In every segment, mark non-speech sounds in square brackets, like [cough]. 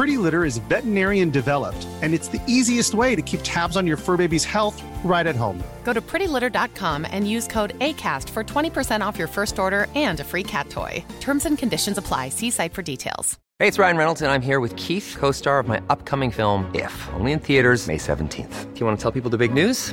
Pretty Litter is veterinarian developed, and it's the easiest way to keep tabs on your fur baby's health right at home. Go to prettylitter.com and use code ACAST for 20% off your first order and a free cat toy. Terms and conditions apply. See site for details. Hey, it's Ryan Reynolds, and I'm here with Keith, co star of my upcoming film, If, only in theaters, May 17th. Do you want to tell people the big news?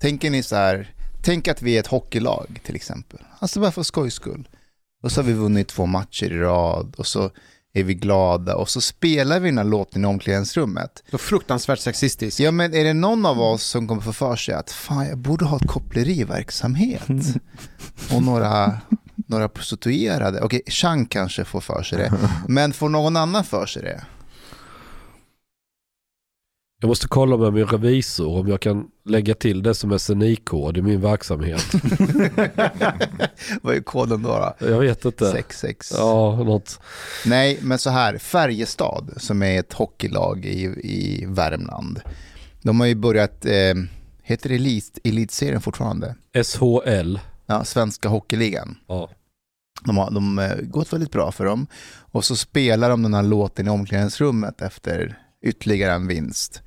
Tänker ni så här, tänk att vi är ett hockeylag till exempel. Alltså bara för skojs skull. Och så har vi vunnit två matcher i rad och så är vi glada och så spelar vi den här låten i omklädningsrummet. Så fruktansvärt sexistiskt. Ja men är det någon av oss som kommer få för sig att fan jag borde ha ett koppleriverksamhet [laughs] och några, några prostituerade. Okej, Chang kanske får för sig det, men får någon annan för sig det? Jag måste kolla med min revisor om jag kan lägga till det som SNI-kod i min verksamhet. [laughs] Vad är koden då? då? Jag vet inte. 66. Ja, något. Nej, men så här, Färjestad som är ett hockeylag i, i Värmland. De har ju börjat, eh, heter det elit, elitserien fortfarande? SHL. Ja, Svenska Hockeyligan. Ja. De har de, eh, gått väldigt bra för dem. Och så spelar de den här låten i omklädningsrummet efter ytterligare en vinst.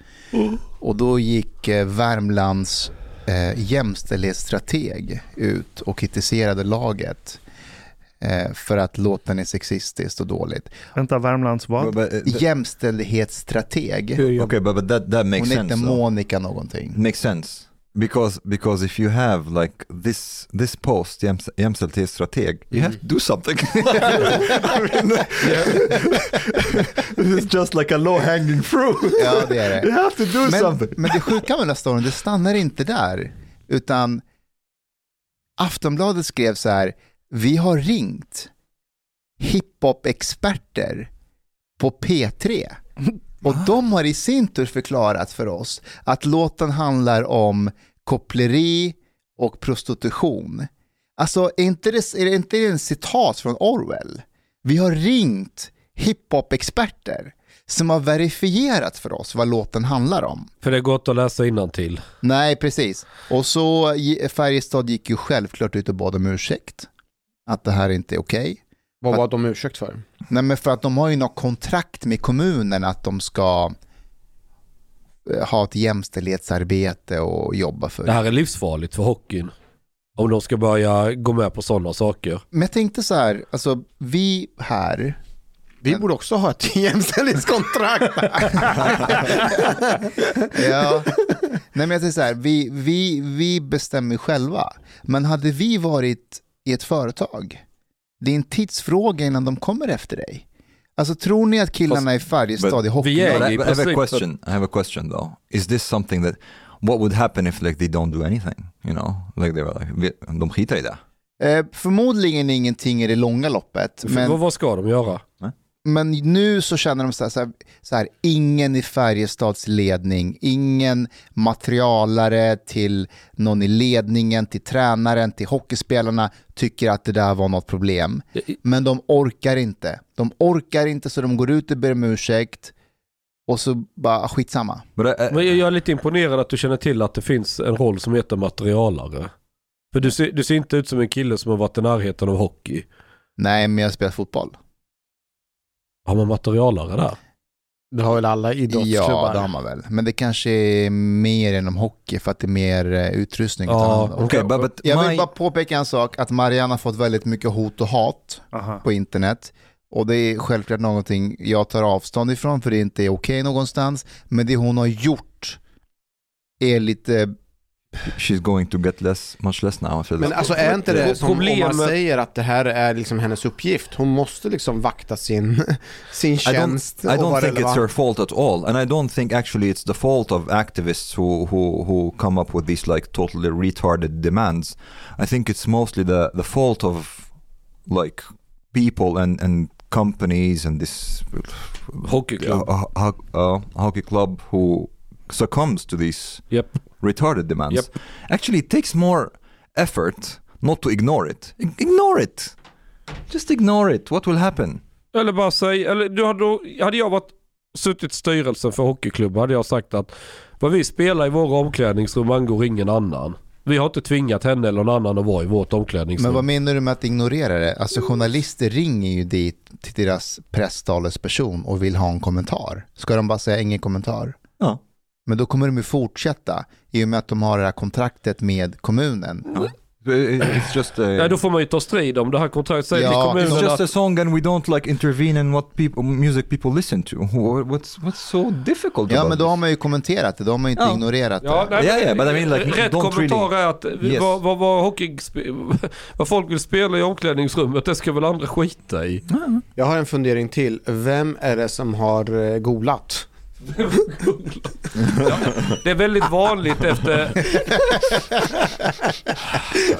Och då gick eh, Värmlands eh, jämställdhetsstrateg ut och kritiserade laget eh, för att låten är sexistiskt och dåligt. Vänta, Värmlands vad? But, but, uh, th- Jämställdhetsstrateg. okay, but, but that, that makes Hon sense. hette though. Monica någonting. Makes sense. Because because if you have like this this post jäms- jämställdhetsstrateg, you have to do something. [laughs] I mean, [laughs] it's just like a low hanging fruit. Ja, det är det. You have to do Men, something. men det sjuka med den här storyn, det stannar inte där. Utan Aftonbladet skrev så här, vi har ringt hiphop-experter på P3. Och de har i sin tur förklarat för oss att låten handlar om koppleri och prostitution. Alltså, är inte det, är det inte en citat från Orwell? Vi har ringt hiphop-experter som har verifierat för oss vad låten handlar om. För det är gott att läsa till. Nej, precis. Och så Färjestad gick ju självklart ut och bad om ursäkt. Att det här inte är okej. Vad var de ursäkt för? Nej, men för att de har ju något kontrakt med kommunen att de ska eh, ha ett jämställdhetsarbete och jobba för. Det här är livsfarligt för hockeyn. Om de ska börja gå med på sådana saker. Men jag tänkte så här, alltså vi här, Vi borde också ha ett [laughs] jämställdhetskontrakt. [laughs] ja, nej men jag säger så här, vi, vi, vi bestämmer själva. Men hade vi varit i ett företag, det är en tidsfråga innan de kommer efter dig. Alltså tror ni att killarna i Färjestad i hockey... Vi är- I, i have a question. I have a question though. Is this something that what would happen if like they don't do anything? You know, like they were like, de skiter i det. Eh, förmodligen ingenting i det långa loppet. Men, vad, vad ska de göra? Men nu så känner de så här, så, här, så här, ingen i Färjestads ledning, ingen materialare till någon i ledningen, till tränaren, till hockeyspelarna tycker att det där var något problem. Men de orkar inte. De orkar inte så de går ut och ber om ursäkt. Och så bara, ah, skitsamma. But I, I, Men jag jag är lite imponerad att du känner till att det finns en roll som heter materialare. För du ser, du ser inte ut som en kille som har varit i närheten av hockey. Nej, men jag spelar fotboll. Har man materialare där? Det har väl alla idrottsklubbar? Ja, det har man väl. Men det kanske är mer inom hockey för att det är mer eh, utrustning Ja, okay, but, but Jag vill my, bara påpeka en sak, att Marianne har fått väldigt mycket hot och hat Aha. på internet. Och det är självklart någonting jag tar avstånd ifrån för det inte är okej någonstans. Men det hon har gjort är lite, she's going to get less, much less now Men alltså är inte det som om Problemet- man säger att det här är liksom hennes uppgift? Hon måste liksom vakta sin, [laughs] sin I tjänst don't, I don't think it's relevant. her fault at all, and I don't think actually it's the fault of activists who who who come up with these like totally retarded demands. I think it's mostly the the fault of like people and and companies and this Hockeyklubb. uh, ho- uh, hockey club who succumbs to these Japp. retarded demands. Yep. Actually, it takes more effort not to ignore it. I- Ignore it. Just ignore it. What will happen? Eller bara säg, eller du hade, hade jag varit suttit i styrelsen för hockeyklubbar hade jag sagt att vad vi spelar i våra omklädningsrum angår ingen annan. Vi har inte tvingat henne eller någon annan att vara i vårt omklädningsrum. men vad menar du med att ignorera det? Alltså journalister ringer ju dit till deras presstalesperson och vill ha en kommentar. Ska de bara säga ingen kommentar? Ja. Men då kommer de ju fortsätta i och med att de har det här kontraktet med kommunen. It's just a, Nej, då får man ju ta strid om det här kontraktet. Säg Ja, till it's kommunen just att a song and we don't like intervene in what people music people listen to. Wha- What's what's so difficult Ja, about men då har man ju kommenterat det, då har man ju inte Ja. ignorerat Ja, det. nej, Ja, men- ja, but I mean, like, rätt kommentar really- är att Yes. vad, vad, vad, hockey, [laughs] vad folk vill spela i omklädningsrummet, det ska väl andra skita i. Jag har en fundering till. Vem är det som har eh, golat? Ja, det är väldigt vanligt efter...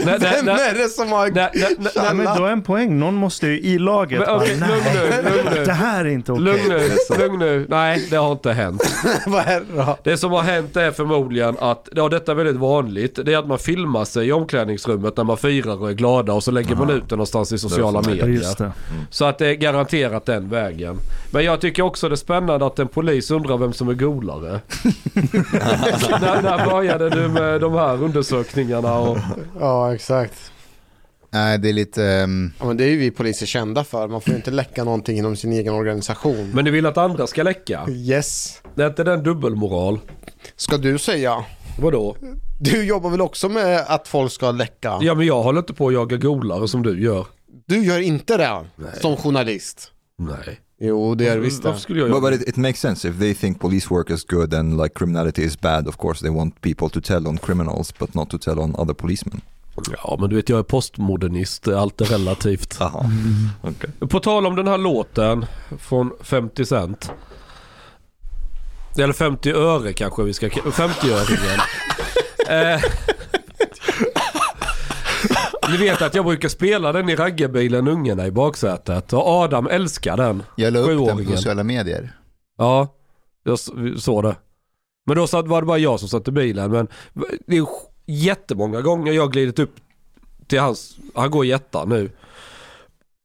när, Vem när, är det som har... när, när, Ja, men du har en poäng. Någon måste ju i laget Men bara, okej, nej, lugn nu, lugn nu. det här är inte okej. Lugn nu, lugn nu. Nej, det har inte hänt. [laughs] Vad är det då? Det som har hänt är förmodligen att, ja detta är väldigt vanligt, det är att man filmar sig i omklädningsrummet när man firar och är glada och så lägger man ut det någonstans i sociala medier. just det. Så att det är garanterat den vägen. Men jag tycker också det är spännande att en polis undrar vem som är golare. [laughs] när, när började du med de här undersökningarna? Och... Ja, exakt. Nej, det är lite... ehm, Ja, men det är ju vi poliser kända för. Man får ju inte läcka någonting inom sin egen organisation. Men du vill att andra ska läcka? Yes. Det är inte den dubbelmoral? Ska du säga? Vadå? Du jobbar väl också med att folk ska läcka? Ja men jag håller inte på att jaga golare som du gör. Du gör inte det som journalist? Nej. Jo, det gör visst Varför det. skulle jag But, göra but it, it makes sense if they think police work is good and like criminality is bad. Of course, they want people to tell on criminals, but not to tell on other policemen. Ja men du vet jag är postmodernist, allt är relativt. [laughs] Aha. Okay. På tal om den här låten från 50 Cent. Eller 50 öre kanske vi ska... 50-öringen. [laughs] eh, ni vet att jag brukar spela den i raggarbilen, ungarna i baksätet. Och Adam älskar den. Jag la upp den på sociala medier. Ja, jag såg det. Men då var det bara jag som satt i bilen. Men det är jättemånga gånger jag glidit upp till hans, han går i nu.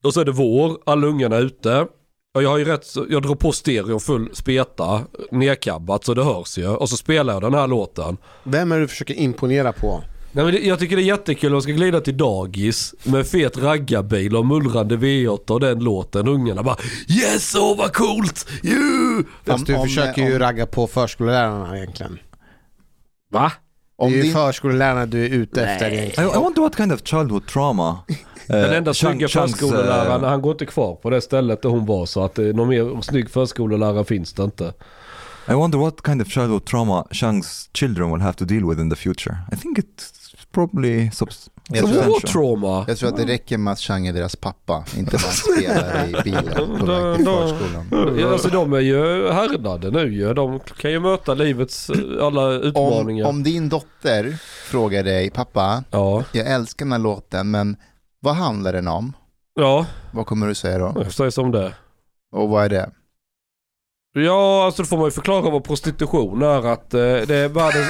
Och så är det vår, alla ungarna är ute. Och jag har ju rätt, jag drar på stereon full speta, nedkabbat så det hörs ju. Och så spelar jag den här låten. Vem är det du försöker imponera på? Nej, men jag tycker det är jättekul, man ska glida till dagis med fet raggarbil och mullrande V8 och den låten. Ungarna bara Yes, åh vad coolt! You! Fast du om- försöker ju om- ragga på förskollärarna egentligen. Va? Om det är ju din- förskollärarna du är ute efter I, egentligen. I wonder what kind of childhood trauma. [laughs] Den enda uh, snygga förskolläraren, uh, han går inte kvar på det stället där hon var så att eh, någon mer snygg förskollärare finns det inte. I wonder what kind of childhood trauma Chang's children will have to deal with in the future. I think it's probably Jag tror- War trauma. Jag tror att det räcker med att Chang är deras pappa, inte bara spelar i bilen på väg till förskolan. Ja, alltså de är ju härdade nu ju. De kan ju möta livets eh, alla Om, utmaningar. om din dotter frågar dig, pappa, Ja, jag älskar den här låten, men vad handlar den om? ja, Vad kommer du säga då? jag säger som det. Och vad är det? Ja, alltså då får man ju förklara vad prostitution är. Att eh, det är världens,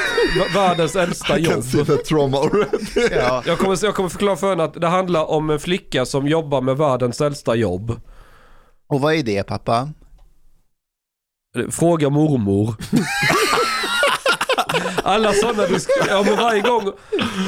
världens äldsta jobb. trauma already. Ja. Jag kommer, jag kommer förklara för henne att det handlar om en flicka som jobbar med världens äldsta jobb. Och vad är det pappa? Fråga mormor. [laughs] Alla sådana diskussioner, ja men varje gång.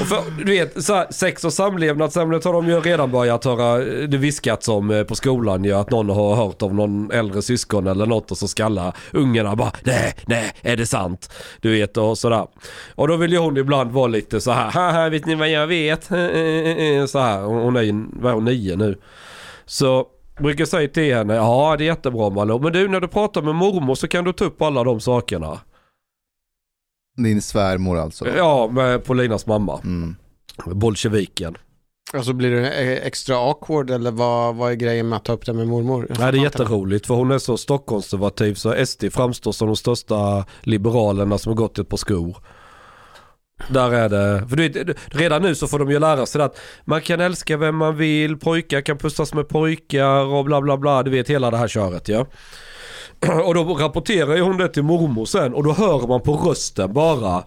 Och för, du vet, så här, sex och samlevnadsämnet har de ju redan börjat höra, eh, det viskats om eh, på skolan ju, att någon har hört av någon äldre syskon eller något och så skallar ungarna bara nej, nej, är det sant? Du vet och sådär. Och då vill ju hon ibland vara lite så här, haha vet ni vad jag vet? Eh, så här, hon är ju, vad är hon, nio nu. Så brukar säga till henne, ja det är jättebra Malou, men du när du pratar med mormor så kan du ta upp alla de sakerna. Din svärmor alltså? Ja, med Paulinas mamma. Mm. Bolsjeviken. Alltså blir det eh, extra awkward eller vad, vad är grejen med att ta upp det med mormor? Nej, det är jätteroligt för hon är så stockkonservativ så SD framstår som de största liberalerna som har gått ett par skor. Där är det, för du vet, redan nu så får de ju lära sig att man kan älska vem man vill, pojkar kan pussas med pojkar och bla bla bla, du vet hela det här köret ja. [clears throat] Och då rapporterar ju hon det till mormor sen och då hör man på rösten bara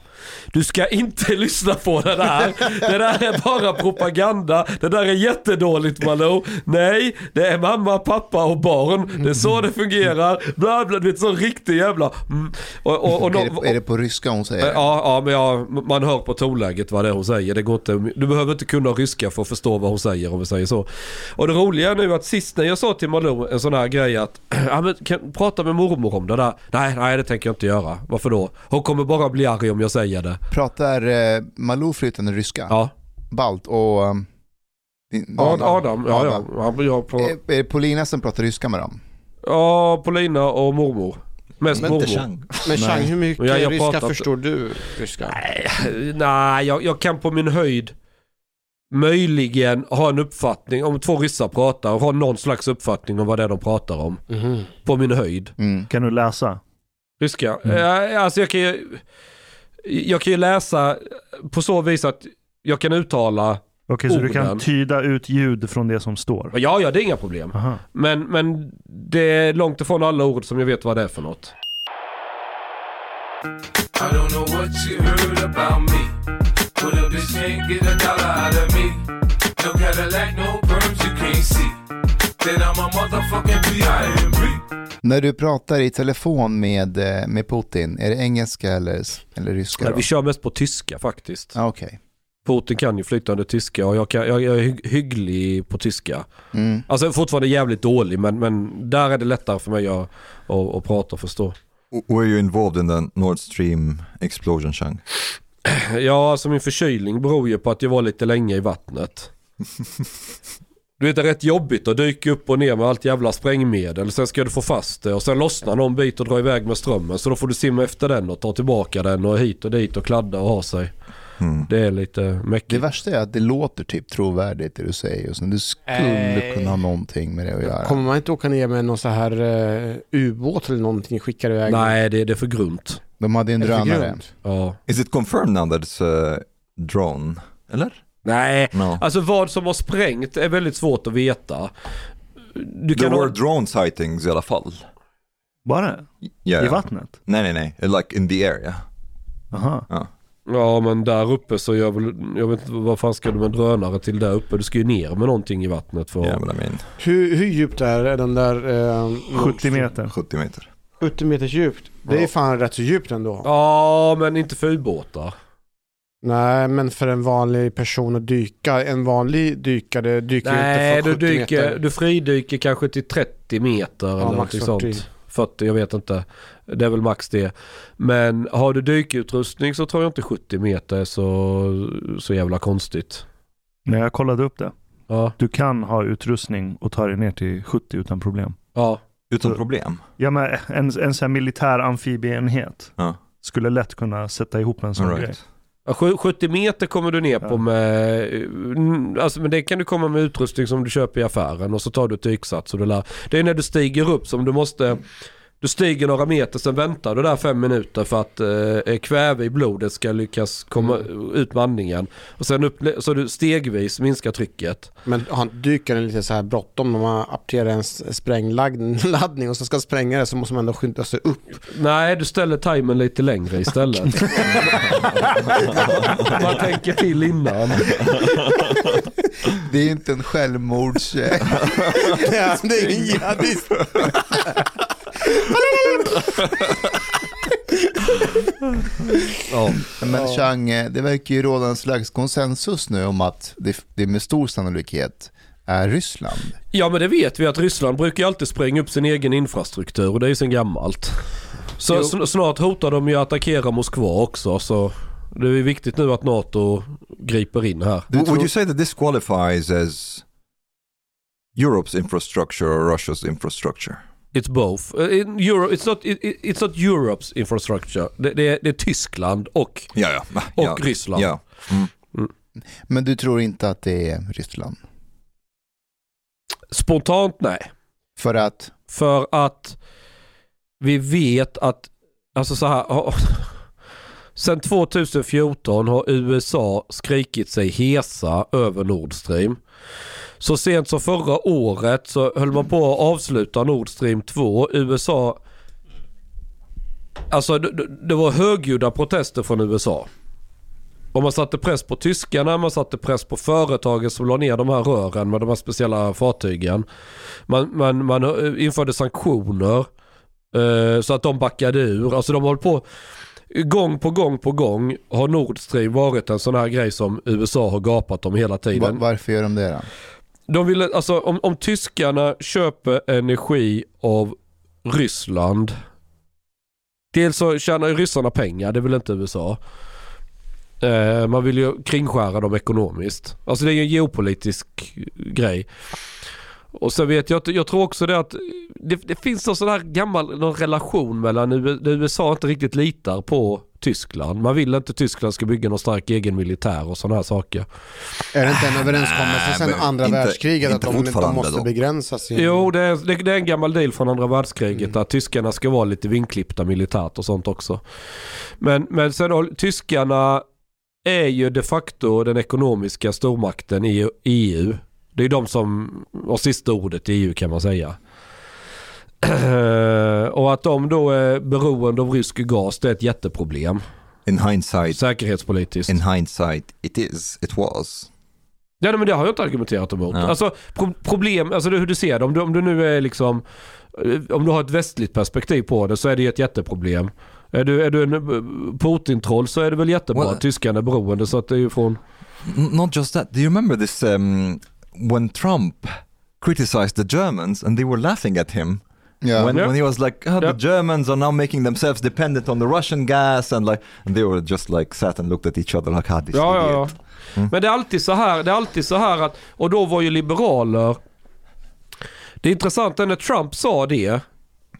Du ska inte [laughs] lyssna på det där. Det där är bara propaganda. Det där är jättedåligt Malou. Nej, det är mamma, pappa och barn. Det är så det fungerar. Bla bla, du vet sån riktig jävla... Mm. Och, och, och, är, det, är det på ryska hon säger? Ja, ja men ja, man hör på tonläget vad det är hon säger. Det går inte, du behöver inte kunna ryska för att förstå vad hon säger om vi säger så. Och det roliga är nu att sist när jag sa till Malou en sån här grej att [clears throat] ja, men, kan, prata med mormor om det där. Nej, nej det tänker jag inte göra. Varför då? Hon kommer bara bli arg om jag säger det. Pratar eh, Malou flytande ryska? Ja. Balt och... Um, din- Ad, Adam, ja ja. ja jag på, Är, är det Polina som pratar ryska med dem? ja, Paulina och mormor. Mest Men inte mormor. Chang. Men Chang, hur mycket Ja, jag ryska pratar inte- förstår du ryska? Nej, nej jag, jag kan på min höjd möjligen ha en uppfattning om två ryssar pratar och ha någon slags uppfattning om vad det är de pratar om. Mhm. På min höjd. Mm. Kan du läsa? Ryska? Mm. Alltså jag kan ju... Jag kan ju läsa på så vis att jag kan uttala... Okej, så du kan Orden. tyda ut ljud från det som står? Ja, ja, det är inga problem. Aha. Men, men det är långt ifrån alla ord som jag vet vad det är för något. I don't know what you heard about me. But a bitch can't get a dollar out of me. No Cadillac, no perms you can't see. Then I'm a motherfucking B.I.M.B. När du pratar i telefon med, eh, med Putin, är det engelska eller, eller ryska? Då? Vi kör mest på tyska faktiskt. Ah, Okej. Putin kan ju flytande tyska och jag, kan, jag, jag är hy- hygglig på tyska. Mm. Alltså fortfarande jävligt dålig men, men där är det lättare för mig att, att, att prata och förstå. Were you involved in the Nord Stream explosion, Chang? Ja, alltså min förkylning beror ju på att jag var lite länge i vattnet. Du vet det är rätt jobbigt att dyka upp och ner med allt jävla sprängmedel. Sen ska du få fast det och sen lossnar någon bit och drar iväg med strömmen. Så då får du simma efter den och ta tillbaka den och hit och dit och kladda och ha sig. Hmm. Det är lite Det mäckigt. värsta är att det låter typ trovärdigt det du säger just nu. Du skulle Eh, kunna ha någonting med det att göra. Kommer man inte åka ner med någon så här uh, ubåt eller någonting skickar iväg? Nej, det, det är för grunt. De hade en Är det för drönare. Ja. Is it confirmed now that it's a drone? Eller? Nej, No. alltså vad som har sprängt är väldigt svårt att veta. Du There were ha... drone sightings i alla fall. Bara? Yeah. I vattnet? Nej, nej, nej. Like in the area. Aha. Ja men där uppe så gör väl, jag vet inte vad fan ska du med drönare till där uppe? Du ska ju ner med någonting i vattnet för I mean, Hur, hur djupt är den där? Uh, 70 meter. 70 meter. 70 meters djupt. Det är fan rätt så djupt ändå. Ja men inte för ubåtar. Nej, men för en vanlig person att dyka. En vanlig dykare dyker Nej inte du för 70 dyker, meter. du fridyker kanske till 30 meter eller max någonting 40. sånt. 40, jag vet inte. Det är väl max det. Men har du dykutrustning så tror jag inte 70 meter är så, så jävla konstigt. Nej, jag kollade upp det. Ja, Du kan ha utrustning och ta dig ner till 70 utan problem. ja. Utan problem. Ja, men en, en sån här militär amfibieenhet Ja. skulle lätt kunna sätta ihop en sån All grej. right. Ja, sju- 70 meter kommer du ner på med, mm, alltså men det kan du komma med utrustning som du köper i affären och så tar du ett du lär. Det är när du stiger upp som du måste, du stiger några meter sen väntar du där fem minuter för att eh, kväve i blodet ska lyckas komma ut med andningen. Och sen upp, så du stegvis minskar trycket. Men har dykaren lite så här bråttom om man apterar en sprängladdning och så ska spränga det så måste man ändå skynda sig upp. Nej, du ställer timern lite längre istället. [laughs] Man tänker till innan. Det är inte en självmords... ja, [laughs] det är ingen jihadist. Ja. Men Chang, eh, det verkar ju råda en slags konsensus nu om att det, det med stor sannolikhet är Ryssland. ja men det vet vi att Ryssland brukar ju alltid spränga upp sin egen infrastruktur och det är ju sen gammalt. Så Jo. sn- snart hotar de ju att attackera Moskva också så det är viktigt nu att NATO griper in här. Du Would you say that this qualifies as Europe's infrastructure or Russia's infrastructure? It's both. Uh, in Euro, it's, not, it, it- it's not Europe's infrastructure. Det, det, är, det är Tyskland och, Ja, ja. och ja. Ryssland. Ja. Mm. Men du tror inte att det är Ryssland? Spontant nej. För att, För att vi vet att, alltså så här, [laughs] sen 2014 har USA skrikit sig hesa över Nord Stream. Så sent som förra året så höll man på att avsluta Nord Stream 2. USA, alltså det, det- var högljudda protester från USA. Och man satte press på tyskarna, man satte press på företagen som la ner de här rören med de här speciella fartygen. Man, man, man eh, införde sanktioner eh, så att de backade ur. Alltså de håller på gång på gång på gång har Nord Stream varit en sån här grej som USA har gapat om hela tiden. varför gör de det då? De ville, alltså om, om tyskarna köper energi av Ryssland. Dels så tjänar ju ryssarna pengar, det vill inte USA. Eh, man vill ju kringskära dem ekonomiskt. Alltså det är ju en geopolitisk grej. Och så vet jag jag tror också det att det, det finns någon sån här gammal någon relation mellan USA inte riktigt litar på Tyskland. Man vill inte Tyskland ska bygga någon stark egen militär och sådana här saker. Är det inte en överenskommelse Nej, sedan andra inte- världskriget att inte de, de fortfarande måste då. begränsa sin... Jo, det är, det, det är en gammal deal från andra världskriget att tyskarna ska vara lite vinklippta militärt och sånt också. Men, men sen då, tyskarna är ju de facto den ekonomiska stormakten i EU. Det är de som har sista ordet i EU kan man säga. Och att de då är beroende av rysk gas, det är ett jätteproblem. In hindsight, Säkerhetspolitiskt. in hindsight, it is, it was. Ja nej, men det har jag inte argumenterat emot. Ja. Alltså pro- problem, alltså hur du ser det. Om du, om du nu är liksom, eh, om du har ett västligt perspektiv på det så är det ju ett jätteproblem. Är du, är du en eh, Putin-troll så är det väl jättebra. Well- Tyskarna är beroende så att det är ju från... Not just that. Do you remember this um, when Trump criticized the Germans and they were laughing at him? Ja. When, Yeah. when he was like, oh, Yeah. the Germans are now making themselves dependent on the Russian gas and like, and they were just like sat and looked at each other like, ah, this Ja, ja, idiot. ja. Men det är alltid så här, det är alltid så här att, och då var ju liberaler, det intressanta när Trump sa det,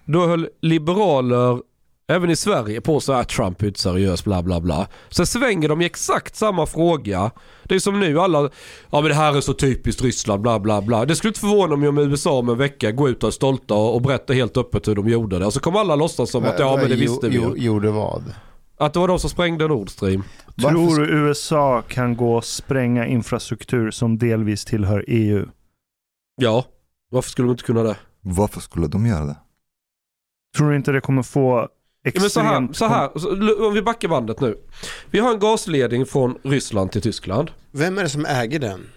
då höll liberaler även i Sverige på så här Trump är inte seriös bla bla bla. Sen svänger de i exakt samma fråga. Det är som nu alla, ja men det här är så typiskt Ryssland bla bla bla. Det skulle inte förvåna mig om USA om en vecka går ut och är stolta och berättar helt öppet hur de gjorde det. Och så kommer alla låtsas som att ja men det visste vi jo- ju. Gjorde vad? Att det var de som sprängde Nord Stream. Tror du USA kan gå och spränga infrastruktur som delvis tillhör EU? Ja, varför skulle de inte kunna det? Varför skulle de göra det? Tror du inte det kommer få Ja, men så här, extremt... så här, om vi backar bandet nu. Vi har en gasledning från Ryssland till Tyskland. Vem är det som äger den?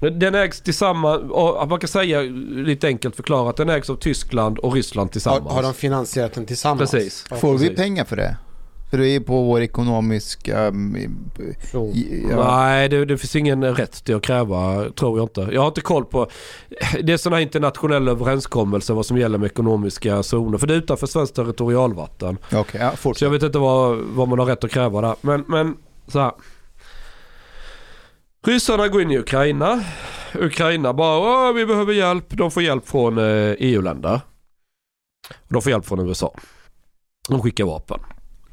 Den ägs tillsammans, man kan säga lite enkelt förklarat, den ägs av Tyskland och Ryssland Har, tillsammans. har de finansierat den tillsammans? Precis. Ja, Får vi pengar för det? För det är på vår ekonomiska... um, Jo. ja. Nej, det, det finns ingen rätt till att kräva, tror jag inte. Jag har inte koll på... Det är sådana här internationella överenskommelser vad som gäller med ekonomiska zoner. För det är utanför svenskt territorialvatten. Okej, ja, Så jag vet inte vad, vad man har rätt att kräva där. Men, men så här. Ryssarna går in i Ukraina. Ukraina bara vi behöver hjälp. De får hjälp från eh, EU-länder. De får hjälp från USA. De skickar vapen.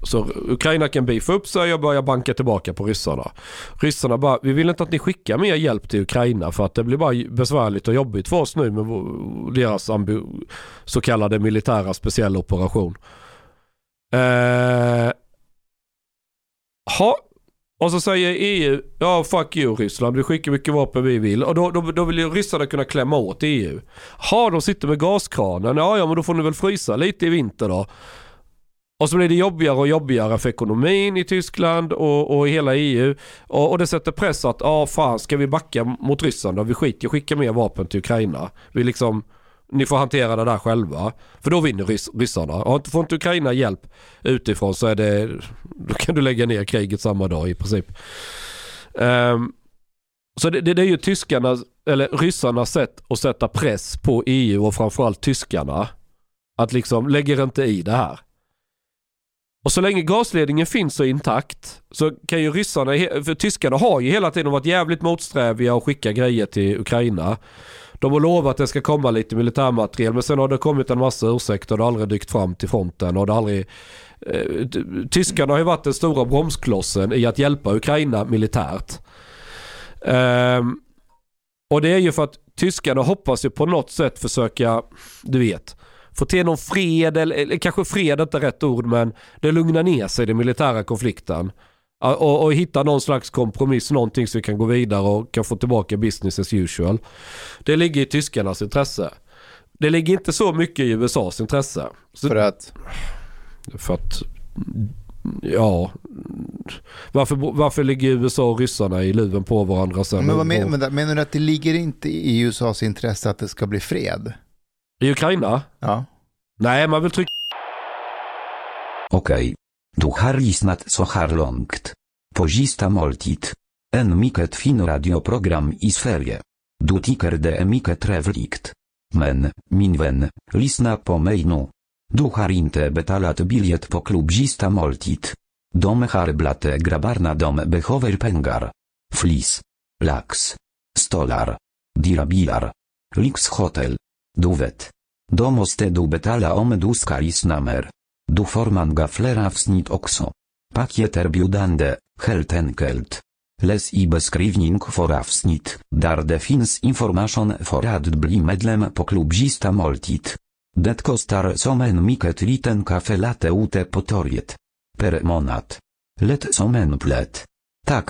Så Ukraina kan beefa upp sig och börja banka tillbaka på ryssarna. Ryssarna bara, vi vill inte att ni skickar mer hjälp till Ukraina för att det blir bara besvärligt och jobbigt för oss nu med deras så kallade militära speciella operation. Eh, ha. Och så säger EU, ja fuck you Ryssland, vi skickar mycket vapen vi vill. Och då, då, då vill ju ryssarna kunna klämma åt EU. Ha, de sitter med gaskranen, ja ja men då får ni väl frysa lite i vinter då. Och så blir det jobbigare och jobbigare för ekonomin i Tyskland och, och i hela EU. Och, och det sätter press att, ja fan ska vi backa mot Ryssland då? Vi skiter i att skicka mer vapen till Ukraina. Vi liksom Ni får hantera det där själva. För då vinner rys ryssarna. Och får inte Ukraina hjälp utifrån så är det, då kan du lägga ner kriget samma dag i princip. Um, så det, det, det är ju tyskarna, eller ryssarnas sätt att sätta press på EU och framförallt tyskarna. Att liksom, lägger inte i det här. Och så länge gasledningen finns så intakt så kan ju ryssarna, för tyskarna har ju hela tiden varit jävligt motsträviga och skicka grejer till Ukraina. De har lovat att det ska komma lite militärmateriel men sen har det kommit en massa ursäkter och det har aldrig dykt fram till fronten och det har aldrig... Eh, tyskarna har ju varit den stora bromsklossen i att hjälpa Ukraina militärt. Eh, och det är ju för att tyskarna hoppas ju på något sätt försöka, du vet, få till någon fred, eller, kanske fred är inte rätt ord, men det lugnar ner sig den militära konflikten. Och, och, hitta någon slags kompromiss, någonting så vi kan gå vidare och kan få tillbaka business as usual. Det ligger i tyskarnas intresse. Det ligger inte så mycket i USAs intresse. Så, för att? För att, ja. Varför, varför ligger USA och ryssarna i luven på varandra sen? Men vad men, men, menar du att det ligger inte i USAs intresse att det ska bli fred? I Ukraina? Ja. Nej, man vill trycka... Okej. Okay. Du har lyssnat så här långt. På sista måltid. En mycket fin radioprogram i Sverige. Du tycker det är mycket trevligt. Men, min vän, lyssna på mig nu. Du har inte betalat biljett på klubb sista måltid. De har blate grabbarna dom behöver pengar. Flis. Lax. Stolar. Dirabilar. Lix hotel. Du vet. Då måste du betala om du ska lyssna mer. Du får många fler avsnitt också. Paket erbjudande, helt enkelt. Läs i beskrivning för avsnitt, där det finns information för att bli medlem på klubbista måltid. Det kostar som en mycket liten kaffe latte ute på torget. Per månad. Lätt som en plätt. Tack,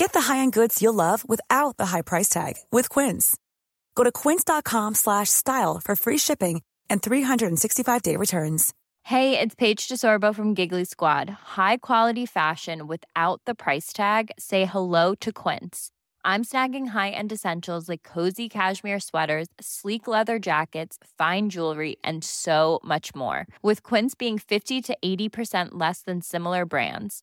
Get the high-end goods you'll love without the high price tag with Quince. Go to quince.com slash style for free shipping and 365-day returns. Hey, it's Paige DeSorbo from Giggly Squad. High quality fashion without the price tag. Say hello to Quince. I'm snagging high-end essentials like cozy cashmere sweaters, sleek leather jackets, fine jewelry, and so much more. With Quince being 50 to 80% less than similar brands